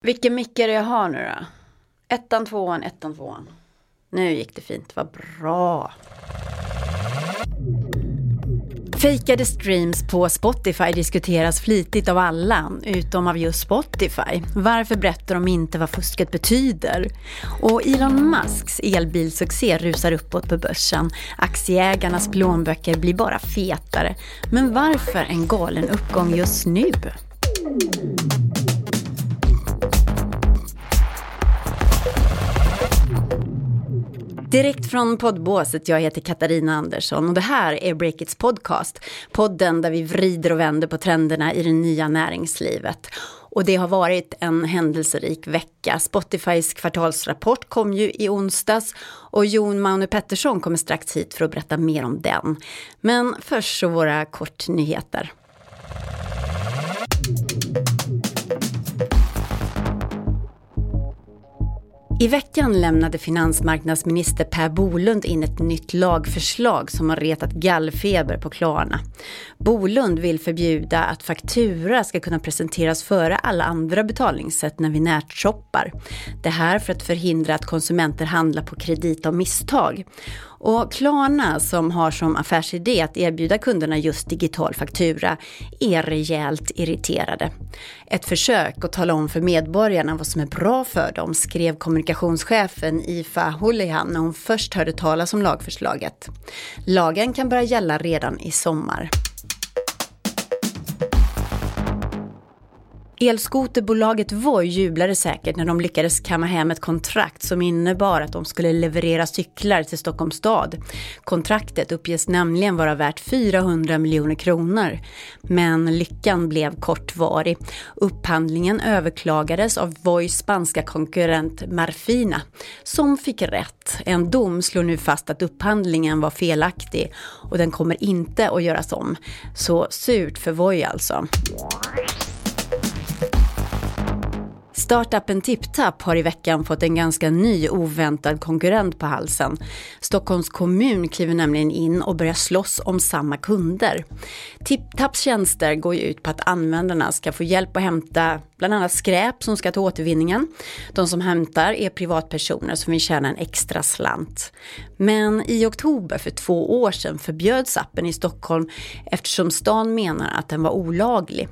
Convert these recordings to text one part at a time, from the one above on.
Vilken mick är det jag har nu då? Ettan, tvåan, ettan, tvåan. Nu gick det fint, vad bra. Fejkade streams på Spotify diskuteras flitigt av alla, utom av just Spotify. Varför berättar de inte vad fusket betyder? Och Elon Musks elbilsuccé rusar uppåt på börsen. Aktieägarnas plånböcker blir bara fetare. Men varför en galen uppgång just nu? Direkt från poddbåset, jag heter Katarina Andersson och det här är Breakits podcast. Podden där vi vrider och vänder på trenderna i det nya näringslivet. Och det har varit en händelserik vecka. Spotifys kvartalsrapport kom ju i onsdags och Jon Manu Pettersson kommer strax hit för att berätta mer om den. Men först så våra kortnyheter. I veckan lämnade finansmarknadsminister Per Bolund in ett nytt lagförslag som har retat gallfeber på Klarna. Bolund vill förbjuda att faktura ska kunna presenteras före alla andra betalningssätt när vi nätshoppar. Det här för att förhindra att konsumenter handlar på kredit av misstag. Och Klarna som har som affärsidé att erbjuda kunderna just digital faktura är rejält irriterade. Ett försök att tala om för medborgarna vad som är bra för dem skrev kommunikationschefen Ifa Hulihan när hon först hörde talas om lagförslaget. Lagen kan börja gälla redan i sommar. Elskoterbolaget Voi jublade säkert när de lyckades kamma hem ett kontrakt som innebar att de skulle leverera cyklar till Stockholms stad. Kontraktet uppges nämligen vara värt 400 miljoner kronor. Men lyckan blev kortvarig. Upphandlingen överklagades av Vois spanska konkurrent Marfina som fick rätt. En dom slår nu fast att upphandlingen var felaktig och den kommer inte att göras om. Så surt för Voi alltså. Startupen TipTap har i veckan fått en ganska ny oväntad konkurrent på halsen. Stockholms kommun kliver nämligen in och börjar slåss om samma kunder. TipTaps tjänster går ju ut på att användarna ska få hjälp att hämta bland annat skräp som ska till återvinningen. De som hämtar är privatpersoner som vill tjäna en extra slant. Men i oktober för två år sedan förbjöds appen i Stockholm eftersom stan menar att den var olaglig.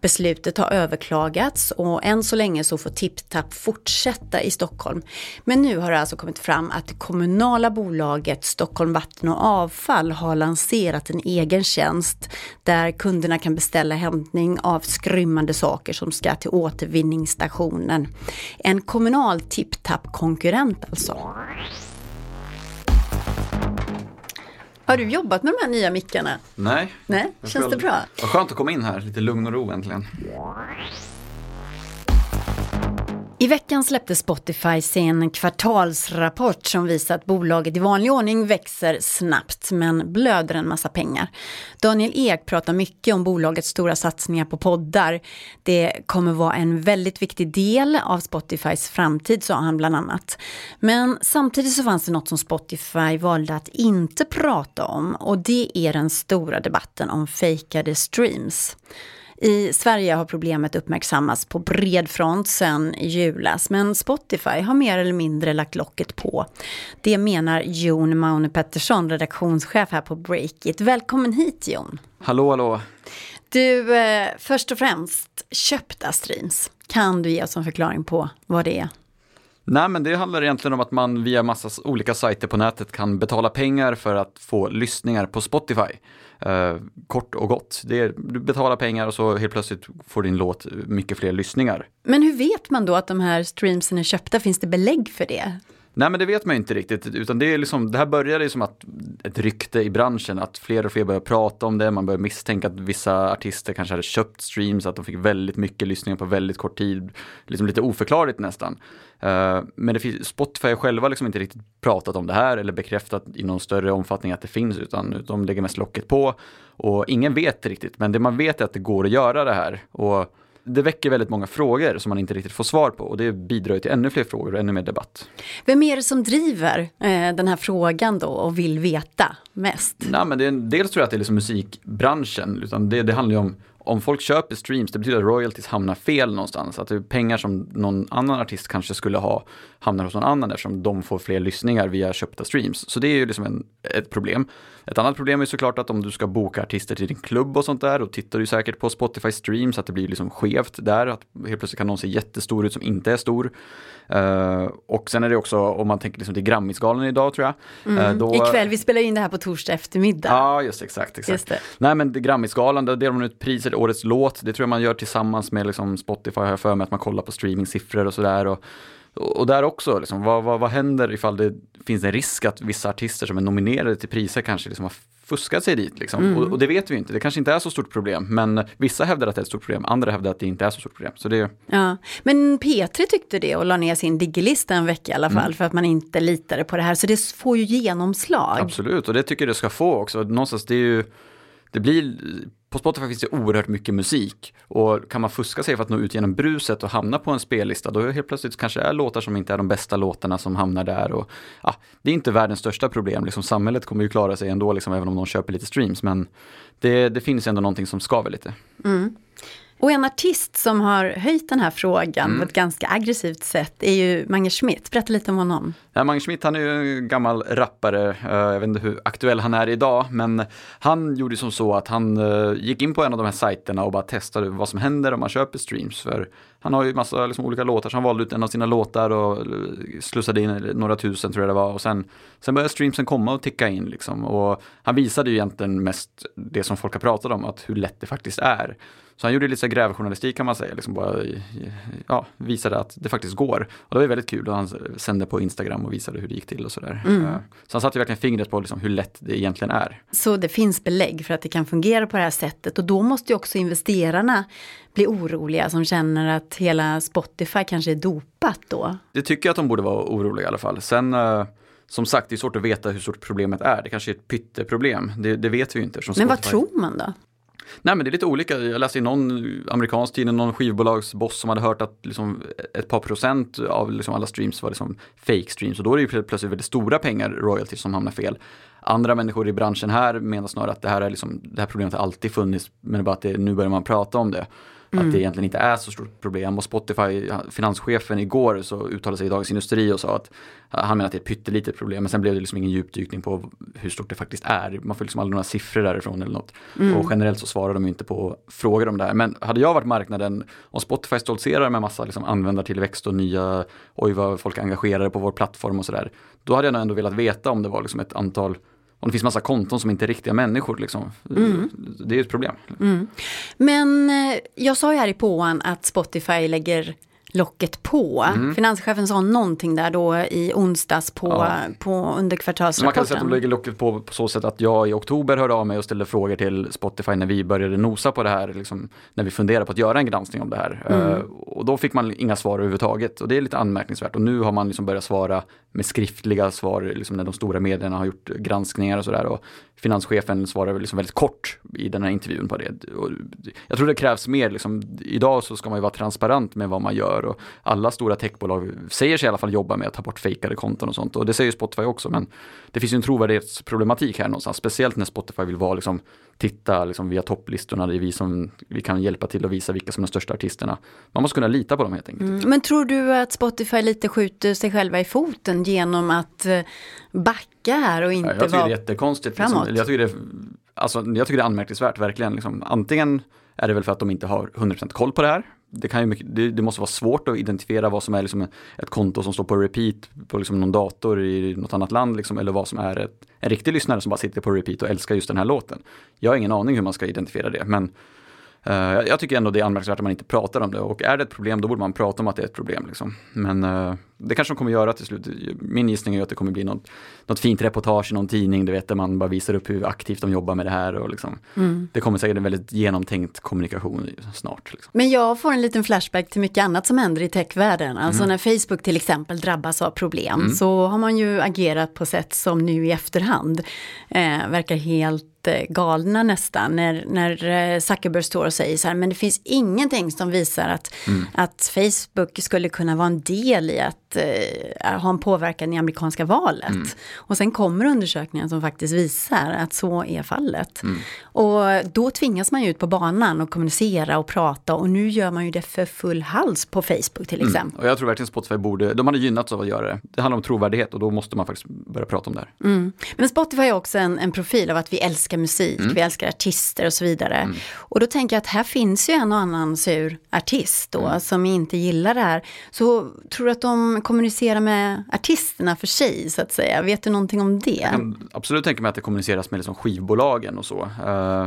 Beslutet har överklagats och än så länge så får TipTap fortsätta i Stockholm. Men nu har det alltså kommit fram att det kommunala bolaget Stockholm Vatten och Avfall har lanserat en egen tjänst där kunderna kan beställa hämtning av skrymmande saker som ska till återvinningsstationen. En kommunal TipTap-konkurrent alltså. Har du jobbat med de här nya mickarna? Nej. Nej, känns det bra? Vad skönt att komma in här, lite lugn och ro äntligen. I veckan släppte Spotify sin kvartalsrapport som visar att bolaget i vanlig ordning växer snabbt men blöder en massa pengar. Daniel Ek pratar mycket om bolagets stora satsningar på poddar. Det kommer vara en väldigt viktig del av Spotifys framtid sa han bland annat. Men samtidigt så fanns det något som Spotify valde att inte prata om och det är den stora debatten om fejkade streams. I Sverige har problemet uppmärksammats på bred front sedan julas, men Spotify har mer eller mindre lagt locket på. Det menar Jon Maune Pettersson, redaktionschef här på Breakit. Välkommen hit Jon! Hallå, hallå! Du, eh, först och främst, köpta streams. Kan du ge oss en förklaring på vad det är? Nej, men det handlar egentligen om att man via massa olika sajter på nätet kan betala pengar för att få lyssningar på Spotify. Eh, kort och gott. Det är, du betalar pengar och så helt plötsligt får din låt mycket fler lyssningar. Men hur vet man då att de här streamsen är köpta? Finns det belägg för det? Nej men det vet man ju inte riktigt, utan det är liksom, det här började ju som att ett rykte i branschen, att fler och fler började prata om det, man började misstänka att vissa artister kanske hade köpt streams, att de fick väldigt mycket lyssningar på väldigt kort tid, liksom lite oförklarligt nästan. Uh, men det finns, Spotify har själva liksom inte riktigt pratat om det här eller bekräftat i någon större omfattning att det finns, utan de lägger mest locket på. Och ingen vet riktigt, men det man vet är att det går att göra det här. Och det väcker väldigt många frågor som man inte riktigt får svar på och det bidrar till ännu fler frågor och ännu mer debatt. Vem är det som driver eh, den här frågan då och vill veta mest? Nej, men det är, dels tror jag att det är liksom musikbranschen, utan det, det handlar ju om, om folk köper streams, det betyder att royalties hamnar fel någonstans. Att det är pengar som någon annan artist kanske skulle ha hamnar hos någon annan eftersom de får fler lyssningar via köpta streams. Så det är ju liksom en, ett problem. Ett annat problem är såklart att om du ska boka artister till din klubb och sånt där, då tittar du säkert på Spotify streams, att det blir liksom skevt där, att helt plötsligt kan någon se jättestor ut som inte är stor. Uh, och sen är det också, om man tänker liksom till Grammisgalan idag tror jag. Mm. Uh, då... Ikväll, vi spelar in det här på torsdag eftermiddag. Ja, just exakt. exakt. Just det. Nej men Grammisgalan, där delar man ut priset, årets låt, det tror jag man gör tillsammans med liksom Spotify, har jag för mig, att man kollar på streamingsiffror och sådär. Och, och där också, liksom, vad, vad, vad händer ifall det finns en risk att vissa artister som är nominerade till priser kanske liksom har fuskat sig dit. Liksom. Mm. Och, och, det vet vi inte, det kanske inte är så stort problem. Men vissa hävdar att det är ett stort problem, andra hävdar att det inte är så stort problem. Så det... ja. Men P3 tyckte det och la ner sin digilista en vecka i alla fall mm. för att man inte litade på det här. Så det får ju genomslag. Absolut, och det tycker jag det ska få också. Någonstans, det är ju det blir, på Spotify finns det oerhört mycket musik och kan man fuska sig för att nå ut genom bruset och hamna på en spellista då helt plötsligt kanske det är låtar som inte är de bästa låtarna som hamnar där. Och, ja, det är inte världens största problem, liksom, samhället kommer ju klara sig ändå liksom, även om de köper lite streams men det, det finns ändå någonting som skaver lite. Mm. Och en artist som har höjt den här frågan mm. på ett ganska aggressivt sätt är ju Mange Schmidt. Berätta lite om honom. Ja, Mange Schmidt han är ju en gammal rappare, eh, jag vet inte hur aktuell han är idag, men han gjorde som så att han eh, gick in på en av de här sajterna och bara testade vad som händer om man köper streams. För han har ju massa liksom, olika låtar, så han valde ut en av sina låtar och eh, slussade in några tusen tror jag det var. Och sen, sen började streamsen komma och ticka in liksom. Och han visade ju egentligen mest det som folk har pratat om, att hur lätt det faktiskt är. Så han gjorde lite grävjournalistik kan man säga, liksom bara ja, visade att det faktiskt går. Och det var väldigt kul och han sände på Instagram och visade hur det gick till och sådär. Mm. Så han satte verkligen fingret på liksom hur lätt det egentligen är. Så det finns belägg för att det kan fungera på det här sättet och då måste ju också investerarna bli oroliga som känner att hela Spotify kanske är dopat då? Det tycker jag att de borde vara oroliga i alla fall. Sen uh, som sagt, det är svårt att veta hur stort problemet är. Det kanske är ett pytteproblem. Det, det vet vi inte. Men Spotify... vad tror man då? Nej men det är lite olika. Jag läste i någon amerikansk tidning, någon skivbolagsboss som hade hört att liksom ett par procent av liksom alla streams var liksom fake streams och då är det ju plötsligt väldigt stora pengar royalties som hamnar fel. Andra människor i branschen här menar snarare att det här, är liksom, det här problemet har alltid funnits men bara att det, nu börjar man prata om det. Mm. Att det egentligen inte är så stort problem. Och Spotify, finanschefen igår så uttalade sig i Dagens Industri och sa att han menar att det är ett pyttelitet problem. Men sen blev det liksom ingen djupdykning på hur stort det faktiskt är. Man får liksom aldrig några siffror därifrån eller något. Mm. Och generellt så svarar de inte på frågor om det här. Men hade jag varit marknaden, om Spotify stoltserar med massa liksom användartillväxt och nya, oj vad folk är engagerade på vår plattform och sådär. Då hade jag nog ändå velat veta om det var liksom ett antal om det finns massa konton som inte är riktiga människor. Liksom. Mm. Det är ett problem. Mm. Men eh, jag sa ju här i påan att Spotify lägger locket på. Mm. Finanschefen sa någonting där då i onsdags på, ja. på under kvartalsrapporten. Man kan säga att de lägger locket på på så sätt att jag i oktober hörde av mig och ställde frågor till Spotify när vi började nosa på det här, liksom, när vi funderade på att göra en granskning om det här. Mm. Uh, och då fick man inga svar överhuvudtaget och det är lite anmärkningsvärt. Och nu har man liksom börjat svara med skriftliga svar, liksom när de stora medierna har gjort granskningar och sådär. Finanschefen svarar liksom väldigt kort i den här intervjun på det. Och jag tror det krävs mer, liksom, idag så ska man ju vara transparent med vad man gör och alla stora techbolag säger sig i alla fall jobba med att ta bort fejkade konton och sånt och det säger Spotify också men det finns ju en trovärdighetsproblematik här någonstans, speciellt när Spotify vill vara liksom titta liksom via topplistorna, det är vi som vi kan hjälpa till att visa vilka som är de största artisterna. Man måste kunna lita på dem helt enkelt. Mm. Men tror du att Spotify lite skjuter sig själva i foten genom att eh, backa här och inte vara Jag tycker det är jättekonstigt. Liksom. Jag, tycker det, alltså, jag tycker det är anmärkningsvärt verkligen. Liksom. Antingen är det väl för att de inte har 100% koll på det här. Det, kan ju mycket, det, det måste vara svårt att identifiera vad som är liksom ett konto som står på repeat på liksom någon dator i något annat land liksom, eller vad som är ett, en riktig lyssnare som bara sitter på repeat och älskar just den här låten. Jag har ingen aning hur man ska identifiera det men Uh, jag tycker ändå det är anmärkningsvärt att man inte pratar om det och är det ett problem då borde man prata om att det är ett problem. Liksom. Men uh, det kanske de kommer göra till slut. Min gissning är att det kommer bli något, något fint reportage i någon tidning, du vet, där man bara visar upp hur aktivt de jobbar med det här. Och liksom, mm. Det kommer säkert en väldigt genomtänkt kommunikation snart. Liksom. Men jag får en liten flashback till mycket annat som händer i techvärlden. Alltså mm. när Facebook till exempel drabbas av problem mm. så har man ju agerat på sätt som nu i efterhand eh, verkar helt galna nästan när, när eh, Zuckerberg står och säger så här, men det finns ingenting som visar att, mm. att Facebook skulle kunna vara en del i att att eh, ha en påverkan i amerikanska valet. Mm. Och sen kommer undersökningar som faktiskt visar att så är fallet. Mm. Och då tvingas man ju ut på banan och kommunicera och prata och nu gör man ju det för full hals på Facebook till exempel. Mm. Och jag tror verkligen Spotify borde, de hade gynnats av att göra det. Det handlar om trovärdighet och då måste man faktiskt börja prata om det här. Mm. Men Spotify har också en, en profil av att vi älskar musik, Mm. vi älskar artister och så vidare. Och då tänker jag att här finns ju en och annan sur artist då Mm. som inte gillar det här. Så tror du att de kommunicerar med artisterna för sig så att säga? Vet du någonting om det? Jag kan absolut tänka mig att det kommuniceras med liksom skivbolagen och så. Eh,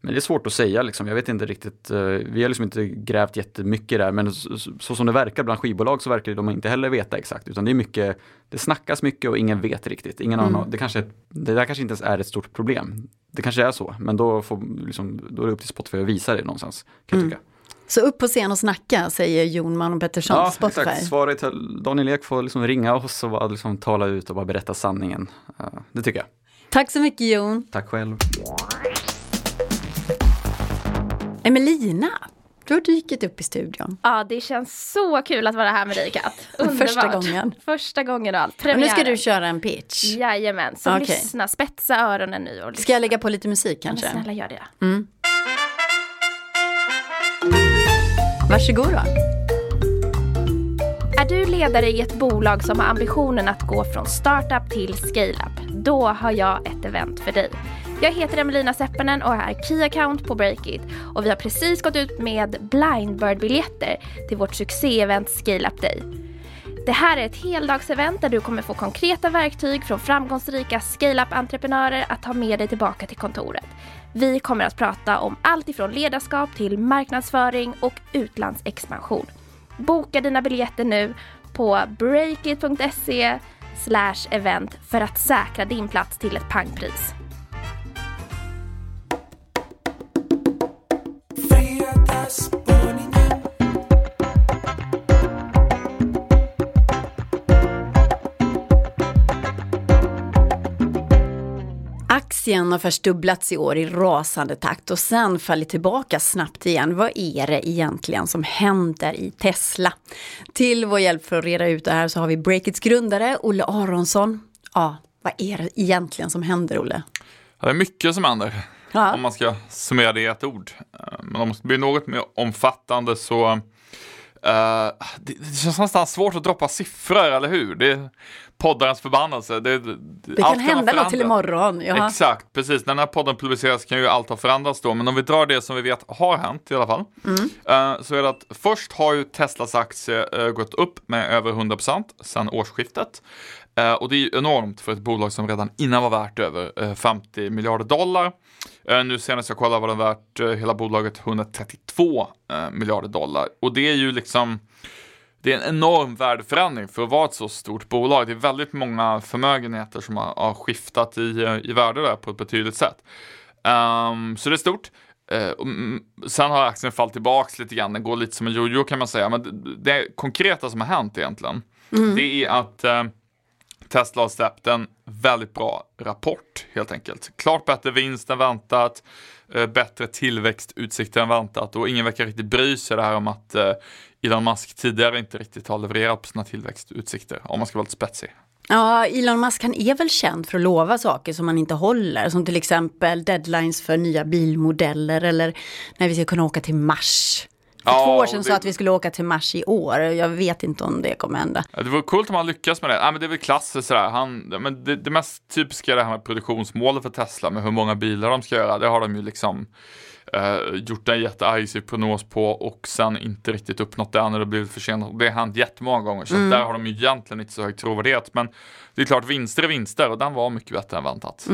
Men det är svårt att säga liksom. Jag vet inte riktigt. eh, Vi har liksom inte grävt jättemycket där men så, så som det verkar bland skivbolag så verkar de inte heller veta exakt. Utan det är mycket, det snackas mycket och ingen vet riktigt. Ingen Mm. annan, det, kanske, det där kanske inte ens är ett stort problem. Det kanske är så, men då, får, liksom, då är det upp till Spotify att visa det någonstans. Kan jag tycka. Så upp på scen och snacka, säger Jon Malm Pettersson, Ja, Spotify. exakt. Svaret till Daniel Ek får liksom ringa oss och bara liksom tala ut och bara berätta sanningen. Eh, Det tycker jag. Tack så mycket Jon. Tack själv. Emelina, du har dykt upp i studion. Ja, det känns så kul att vara här med dig Kat. Första gången. Första gången och allt. Och nu ska du köra en pitch. Jajamän, så Okej. lyssna, spetsa öronen nu och lyssna. Ska jag lägga på lite musik Men kanske? snälla gör det. Varsågod då. Är du ledare i ett bolag som har ambitionen att gå från startup till scale-up? Då har jag ett event för dig. Jag heter Emelina Seppänen och är Key Account på Breakit och vi har precis gått ut med Blindbird-biljetter till vårt succé-event Scale Up Day. Det här är ett heldagsevent där du kommer få konkreta verktyg från framgångsrika scale-up-entreprenörer att ta med dig tillbaka till kontoret. Vi kommer att prata om allt ifrån ledarskap till marknadsföring och utlandsexpansion. Boka dina biljetter nu på breakit.se event för att säkra din plats till ett pangpris. Aktien har först dubblats i år i rasande takt och sen fallit tillbaka snabbt igen. Vad är det egentligen som händer i Tesla? Till vår hjälp för att reda ut det här så har vi Breakits grundare Olle Aronsson. Ja, vad är det egentligen som händer Olle? Det är mycket som händer. Ja. Om man ska summera det i ett ord. Eh, Men om det ska bli något mer omfattande så eh, det, det känns nästan svårt att droppa siffror, eller hur? Det är poddarens förbannelse. Det, det, Det kan hända något till imorgon. Jaha. Exakt, precis. När den här podden publiceras kan ju allt ha förändrats då. Men om vi drar det som vi vet har hänt i alla fall. eh, så är det att först har ju Teslas aktie eh, gått upp med över 100% sedan årsskiftet. Och det är ju enormt för ett bolag som redan innan var värt över eh, 50 miljarder dollar. Eh, nu senast jag kollade var den värt eh, hela bolaget 132 eh, miljarder dollar. Och det är ju liksom det är en enorm värdeförändring för att vara ett så stort bolag. Det är väldigt många förmögenheter som har, har skiftat i, i värde där på ett betydligt sätt. Ehm, så det är stort. Mm, sen har aktien fallit tillbaks lite grann. Den går lite som en jojo kan man säga. Men det, det konkreta som har hänt egentligen, det är att eh, Tesla har släppt en väldigt bra rapport helt enkelt. Klart bättre vinst än väntat, eh, bättre tillväxtutsikter än väntat och ingen verkar riktigt bry sig det här om att eh, Elon Musk tidigare inte riktigt har levererat på sina tillväxtutsikter, om man ska vara lite spetsig. Ja, Elon Musk han är väl känd för att lova saker som han inte håller. Som till exempel deadlines för nya bilmodeller eller när vi ska kunna åka till Mars. För Ja, två år sedan och sa det- att vi skulle åka till Mars i år. Jag vet inte om det kommer hända. Det vore coolt om han lyckas med det. Ja, men det är väl klassiskt sådär. Han, men det, det mest typiska är det här med produktionsmålet för Tesla, med hur många bilar de ska göra. Det har de ju liksom eh, gjort en jätteaggressiv prognos på och sen inte riktigt uppnått det när det blivit försenat. Det har hänt jättemånga gånger, så att där har de ju egentligen inte så hög trovärdighet. Men det är klart, vinster är vinster och den var mycket bättre än väntat.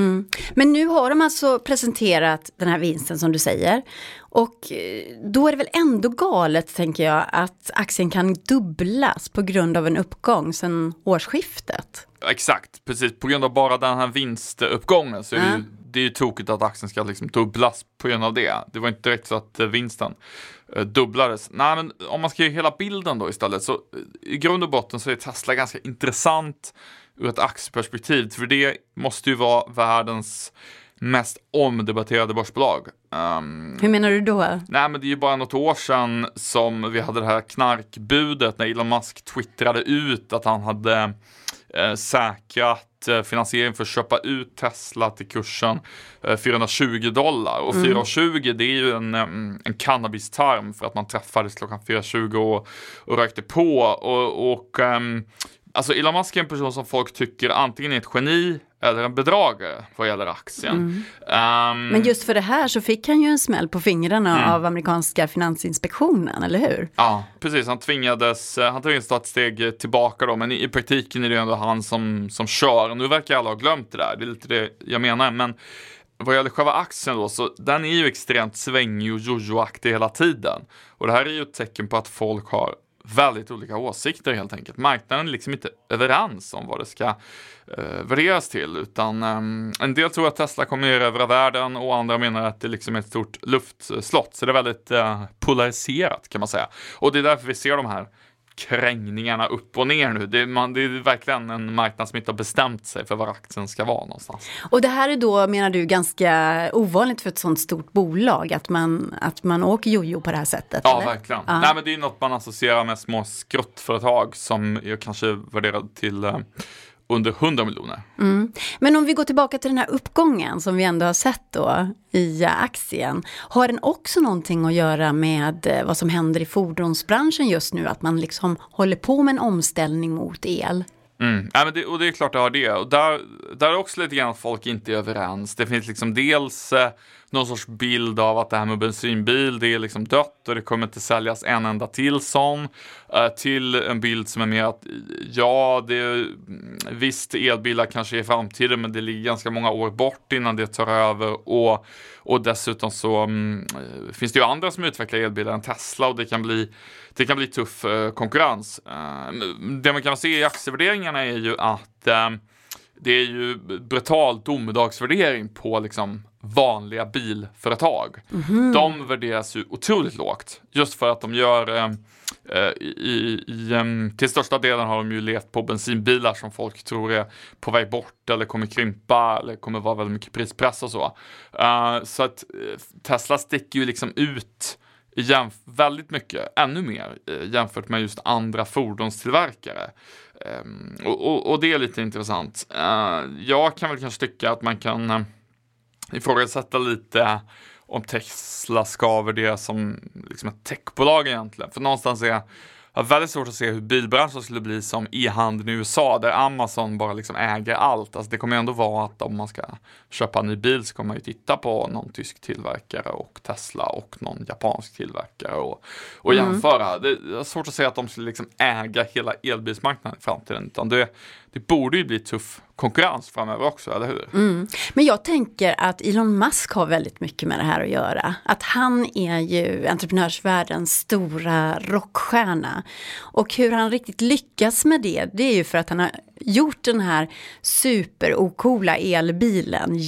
Men nu har de alltså presenterat den här vinsten som du säger. Och eh, då är det väl ändå galet, tänker jag, att aktien kan dubblas på grund av en uppgång sedan årsskiftet. Exakt, precis. På grund av bara den här vinstuppgången så är det, Ja. ju, det är ju tokigt att aktien ska liksom dubblas på grund av det. Det var inte direkt så att eh, vinsten eh, dubblades. Nej, men om man ska ge hela bilden då istället så eh, i grund och botten så är Tesla ganska intressant ur ett aktieperspektiv. För det måste ju vara världens mest omdebatterade börsbolag. Um, Hur menar du då? Nej men det är ju bara något år sedan som vi hade det här knarkbudet när Elon Musk twittrade ut att han hade eh, säkrat finansiering för att köpa ut Tesla till kursen eh, 420 dollar. Och 420 det är ju en, em, en cannabis-term för att man träffades klockan 4.20 och, och rökte på. Och, och ehm, Alltså Elon Musk är en person som folk tycker antingen är ett geni eller en bedragare vad gäller aktien. Ehm, Men just för det här så fick han ju en smäll på fingrarna Mm. av amerikanska finansinspektionen, eller hur? Ja, precis. Han tvingades, eh, han tvingades ta ett steg tillbaka då, men i, i praktiken är det ändå han som, som kör. Nu verkar alla ha glömt det där, det är lite det jag menar. Men vad gäller själva aktien då, så den är ju extremt svängig och jojo-aktig hela tiden. Och det här är ju ett tecken på att folk har väldigt olika åsikter helt enkelt. Marknaden är liksom inte överens om vad det ska eh, värderas till, utan eh, en del tror att Tesla kommer erövra världen och andra menar att det liksom är ett stort luftslott. Så det är väldigt eh, polariserat kan man säga. Och det är därför vi ser de här krängningarna upp och ner nu. Det är, man, det är verkligen en marknad som inte har bestämt sig för var aktien ska vara någonstans. Och det här är då, menar du, ganska ovanligt för ett sånt stort bolag, att man, att man åker jojo på det här sättet? Ja, eller? verkligen. Ja. Nej, men det är något man associerar med små skruttföretag som är kanske värderade till eh, under 100 miljoner. Men om vi går tillbaka till den här uppgången som vi ändå har sett då i aktien. Har den också någonting att göra med eh, vad som händer i fordonsbranschen just nu? Att man liksom håller på med en omställning mot el? Mm. Ja, men det, och det är klart det har det. Och där, där är också lite grann att folk inte är överens. Det finns liksom dels eh, någon sorts bild av att det här med bensinbil, det är liksom dött och det kommer inte säljas en enda till sån. Eh, till en bild som är mer att ja, det är, mm, visst elbilar kanske är i framtiden, men det ligger ganska många år bort innan det tar över. Och, och dessutom så mm, eh, finns det ju andra som utvecklar elbilar än Tesla och det kan bli det kan bli tuff eh, konkurrens. Eh, det man kan se i aktievärderingarna är ju att eh, det är ju brutal domedagsvärdering på liksom vanliga bilföretag. De värderas ju otroligt lågt just för att de gör eh, eh, i, i, em, till största delen har de ju levt på bensinbilar som folk tror är på väg bort eller kommer krympa eller kommer vara väldigt mycket prispress och så. Eh, så att eh, Tesla sticker ju liksom ut väldigt mycket, ännu mer eh, jämfört med just andra fordonstillverkare. Ehm, och, och, och det är lite intressant. Eh, jag kan väl kanske tycka att man kan ifrågasätta lite om Tesla ska värderas som liksom ett techbolag egentligen. För någonstans är jag väldigt svårt att se hur bilbranschen skulle bli som e-handeln i USA där Amazon bara liksom äger allt. Alltså det kommer ändå vara att om man ska köpa en ny bil så kommer man ju titta på någon tysk tillverkare och Tesla och någon japansk tillverkare och, och jämföra. Det är svårt att säga att de skulle liksom äga hela elbilsmarknaden i framtiden utan det, det borde ju bli tuff konkurrens framöver också, eller hur? Mm. Men jag tänker att Elon Musk har väldigt mycket med det här att göra. Att han är ju entreprenörsvärldens stora rockstjärna. Och hur han riktigt lyckas med det, det är ju för att han har gjort den här super-ocoola elbilen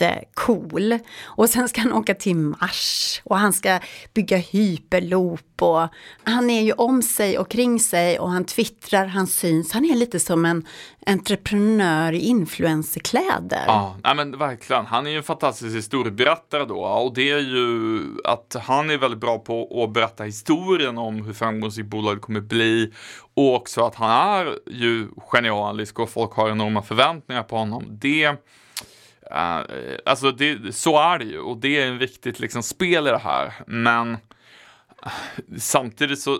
jättecool. Och sen ska han åka till Mars och han ska bygga hyperloop och han är ju om sig och kring sig och han twittrar, han syns. Han är lite som en entreprenör i influencerkläder. Ja, nej men verkligen. Han är ju en fantastisk historieberättare då och det är ju att han är väldigt bra på att berätta historien om hur framgångsrikt bolaget kommer bli och också att han är ju genialisk och folk har enorma förväntningar på honom. Det Uh, alltså det, så är det ju och det är en viktigt liksom spel i det här. Men eh, samtidigt så,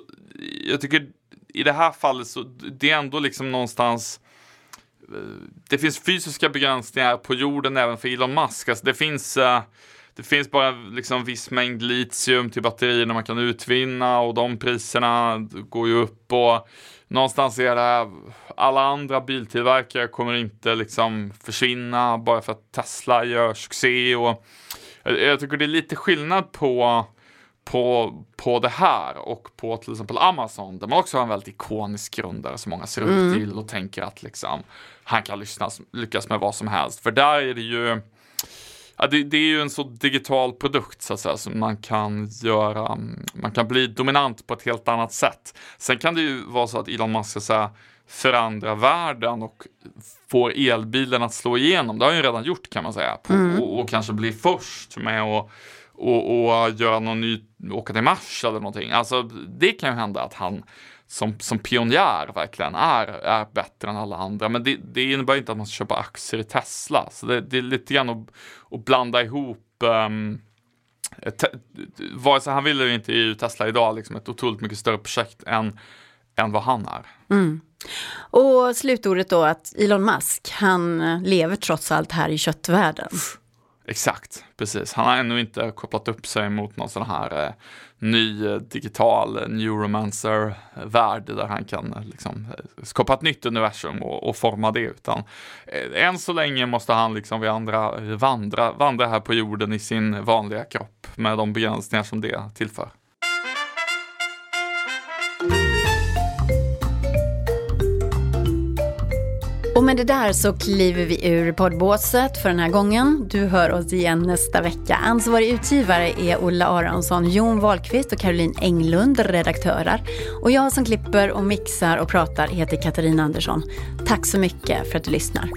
jag tycker i det här fallet så det är ändå liksom någonstans eh, det finns fysiska begränsningar på jorden även för Elon Musk. Alltså det finns det finns bara liksom viss mängd litium till batterierna man kan utvinna och de priserna går ju upp och någonstans är det alla andra biltillverkare kommer inte liksom försvinna bara för att Tesla gör succé och jag, tycker det är lite skillnad på på, på det här och på till exempel Amazon där man också har en väldigt ikonisk grundare som många ser upp till och tänker att liksom han kan lyssna, lyckas med vad som helst. För där är det ju Ja, det, det är ju en så digital produkt så att säga som man kan göra. Man kan bli dominant på ett helt annat sätt. Sen kan det ju vara så att Elon Musk att säga, förändra världen och får elbilen att slå igenom. Det har han ju redan gjort kan man säga. På, mm. och, och, kanske bli först med att och, och göra någon ny, åka till Mars eller någonting. Alltså det kan ju hända att han som, som pionjär verkligen är, är bättre än alla andra. Men det, det innebär inte att man ska köpa aktier i Tesla. Så det, det är lite grann att, att blanda ihop um, vare sig han vill eller inte är Tesla idag liksom ett otroligt mycket större projekt än, än vad han är. Mm. Och slutordet då att Elon Musk, han lever trots allt här i köttvärlden. Exakt, precis. Han har ännu inte kopplat upp sig mot någon sån här eh, ny digital eh, neuromancer-värld där han kan eh, liksom, eh, skapa ett nytt universum och, och, forma det. Utan eh, än så länge måste han liksom vi andra vandra, vandra här på jorden i sin vanliga kropp med de begränsningar som det tillför. Och med det där så kliver vi ur poddbåset för den här gången. Du hör oss igen nästa vecka. Ansvarig utgivare är Olla Aronsson, Jon Wahlqvist och Caroline Englund, redaktörer. Och jag som klipper och mixar och pratar heter Katarina Andersson. Tack så mycket för att du lyssnar.